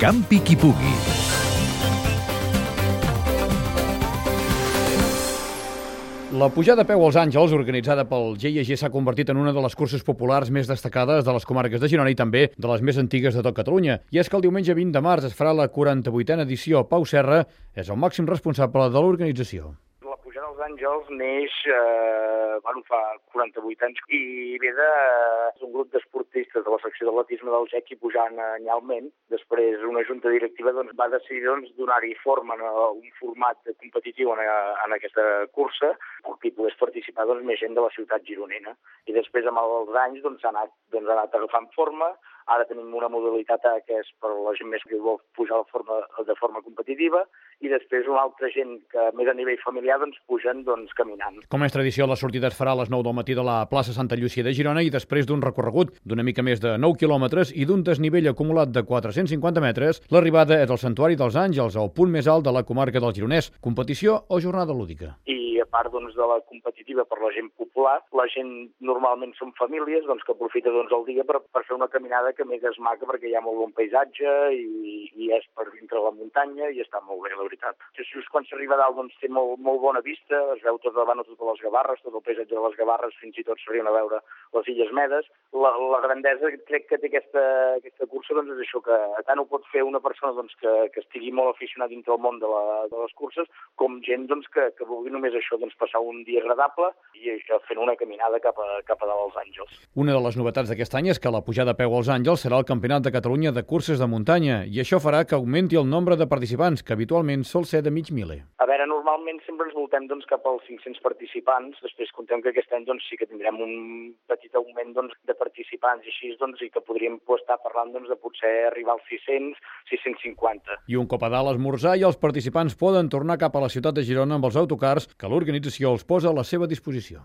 Campi qui pugui. La pujada a peu als Àngels, organitzada pel GIG, s'ha convertit en una de les curses populars més destacades de les comarques de Girona i també de les més antigues de tot Catalunya. I és que el diumenge 20 de març es farà la 48a edició. Pau Serra és el màxim responsable de l'organització. Àngels neix eh, bueno, fa 48 anys i ve de és un grup d'esportistes de la secció d'atletisme del GEC i pujant anyalment. Després una junta directiva doncs, va decidir doncs, donar-hi forma a un format competitiu en, en aquesta cursa perquè pogués participar doncs, més gent de la ciutat gironina. I després amb els anys doncs, ha anat, doncs, ha anat agafant forma, ara tenim una modalitat A que és per la gent més que vol pujar de forma, de forma competitiva i després una altra gent que més a nivell familiar doncs, pugen doncs, caminant. Com és tradició, la sortida es farà a les 9 del matí de la plaça Santa Llúcia de Girona i després d'un recorregut d'una mica més de 9 quilòmetres i d'un desnivell acumulat de 450 metres, l'arribada és al Santuari dels Àngels, al punt més alt de la comarca del Gironès. Competició o jornada lúdica? Part doncs, de la competitiva per la gent popular, la gent normalment són famílies doncs, que aprofita doncs, el dia per, per fer una caminada que més és maca perquè hi ha molt bon paisatge i, i és per dintre la muntanya i està molt bé, la veritat. Just quan s'arriba dalt doncs, té molt, molt bona vista, es veu tot davant totes les Gavarres, tot el paisatge de les Gavarres, fins i tot s'arriben a veure les Illes Medes. La, la grandesa crec que té aquesta, aquesta cursa doncs, és això, que tant ho pot fer una persona doncs, que, que estigui molt aficionat dintre el món de, la, de les curses, com gent doncs, que, que vulgui només això, doncs, passar un dia agradable i això, fent una caminada cap a, cap a dalt als Àngels. Una de les novetats d'aquest any és que la pujada a peu als Àngels serà el Campionat de Catalunya de curses de muntanya i això farà que augmenti el nombre de participants, que habitualment sol ser de mig miler. A veure, normalment sempre ens voltem doncs, cap als 500 participants, després contem que aquest any doncs, sí que tindrem un petit augment doncs, de participants i així, doncs, i que podríem pues, estar parlant doncs, de potser arribar als 600, 650. I un cop a dalt esmorzar i els participants poden tornar cap a la ciutat de Girona amb els autocars que l'organització els posa a la seva disposició.